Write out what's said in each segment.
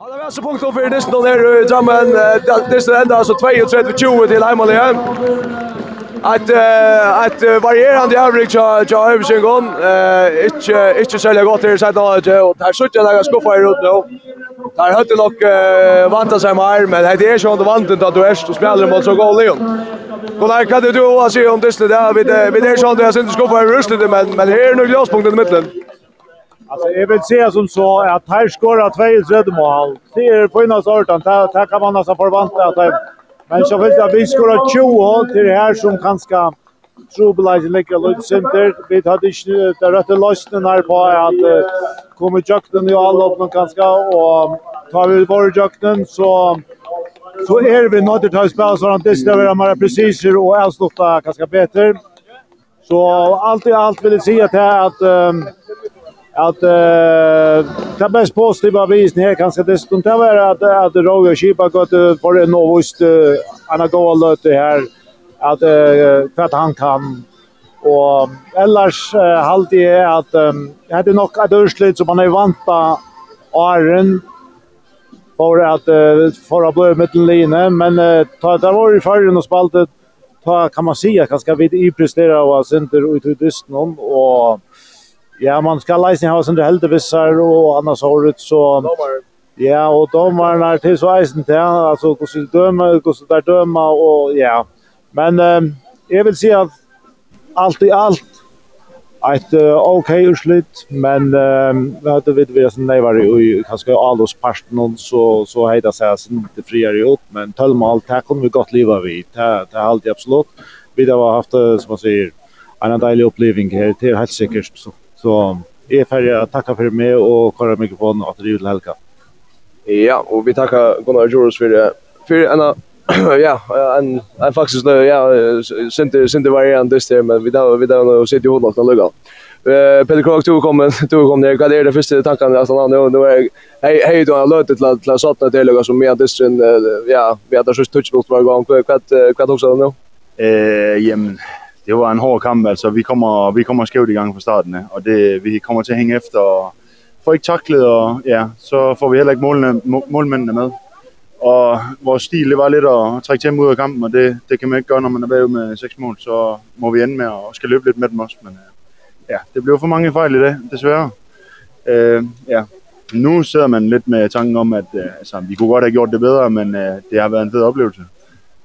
Ja, det var så punkt opp i Disney der i Drammen. Disney ända alltså 32-20 til Heimalige. Att att varierande avrik ja ja Øvsingon eh inte ikkje ikkje selja godt her sett og der søkja der skuffa i rundt nu. Där hade nog vanta sig mer men det är ju det vant att du är så spelar mot så god Leon. Kon der kan du å se om Disney der vi vi er sjón det er sint skuffa i rustet men men här är nog glaspunkten i mitten. Alltså jag vill säga som så att här skora två i tredje mål. Det är på innan sorten. Där där kan man alltså förvänta att det men så vill jag vi skora 20 till det här som kanske Trubelage ligger lite center. Vi hade inte det rätta lösningen här på att komma jakten i alla öppna kanske och tar vi bort jakten så så är vi något att ta spel så att det ska vara mer precis och avsluta kanske bättre. Så allt i allt vill jag säga att att um, att eh det bäst positiva vis ner kanske det stund det var att att Roy och Chipa gått för en novost Anna Gold det här att kvart han kan. Och ellers halt det att det hade nog att urslut som man är vanta Arren för att för att bli mittenlinje men ta det var i förrän och spaltet ta kan man säga ganska vi i prestera och sen ut i dysten och ja, man ska leise ha sånt helt og och annars har det så Ja, och dommeren er till sveisen till, alltså hur ska döma, hur ska där döma och ja. Men eh, jag vill säga att allt i allt et uh, okej okay utslut, men eh, hade vi det som nej var i kanske allos parten så så hejda seg så det friare ut, men tølmål, här kommer vi gott leva vi, Det det allt absolutt. Vi har haft som man sier, en deilig upplevelse det er helt sikkert så. Så jag är färdig att tacka för mig och kolla mikrofonen att det är helga. Ja, och vi tackar Gunnar Joros för det. För en ja, en en faktiskt nu ja, synte synte variant det där men vi då vi då nu sitter ju hållt något lugga. Eh Peter Krog tog kom tog kom ner. Vad är det första tanken alltså han nu nu är hej hej då har löt till till satta det lugga som med distrin ja, vi hade så touchbult var gång Vad kvad också nu. Eh jamen det var en hård kamp, alltså vi kommer, vi kommer skævt i gang fra starten af, og det, vi kommer til at hænge efter, og får ikke taklet, og ja, så får vi heller ikke målene, målmændene med. Og vores stil, det var lidt at trække til dem ud af kampen, og det, det kan man ikke gøre, når man er bagud med seks mål, så må vi ende med at skal løbe lidt med dem også, men ja, det blev for mange fejl i dag, desværre. Øh, ja, nu sidder man lidt med tanken om, at øh, altså, vi kunne godt have gjort det bedre, men øh, det har været en fed oplevelse,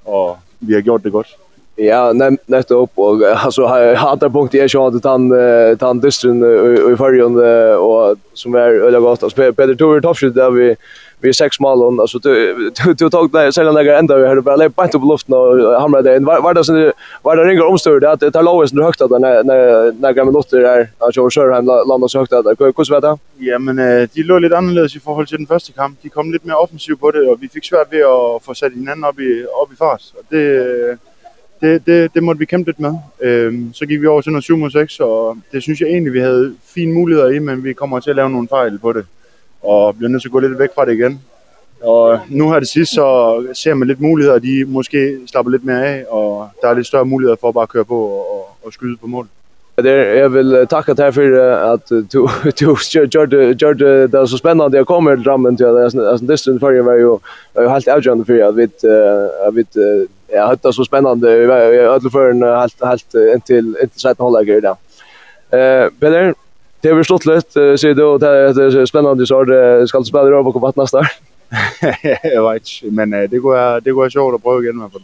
og vi har gjort det godt. Ja, nettopp och alltså hatar punkt är så att han han dystren i förrjon och som är öliga gott alltså Peter Tour toppskytt där vi vi sex mål alltså du du tog det sen där ända vi hade bara lägga bant upp luften och hamra det var var det så var det ringer omstör det att det tar lowest högt att när när när gamla där att jag kör hem landar så högt att hur hur det? Ja, men de lå lite annorlunda i förhåll till den första kamp. De kom lite mer offensivt på det och vi fick svårt vid att få satt hinanden upp i upp i fart. Och det det, det, det måtte vi kæmpe lidt med. Øhm, så gik vi over til noget 7-6, og det synes jeg egentlig, vi havde fine muligheder i, men vi kommer til at lave nogle fejl på det. Og bliver nødt til at gå lidt væk fra det igen. Og nu her det sidst, så ser man lidt muligheder, de måske slapper lidt mere af, og der er lidt større muligheder for at bare køre på og, og skyde på mål. Det jag vill tacka dig för att du du gjorde gjorde det så spännande jag kommer Drammen till att alltså det var ju var ju helt avgörande för att vi att vi ja, det är så spännande. Vi har alla förrän helt helt intill inte sett hålla grejer där. Eh, Peter, det har vi slått lite så det det är spännande så det ska spela över på vattnet där. Jag vet men det går det går så att prova igen i alla fall.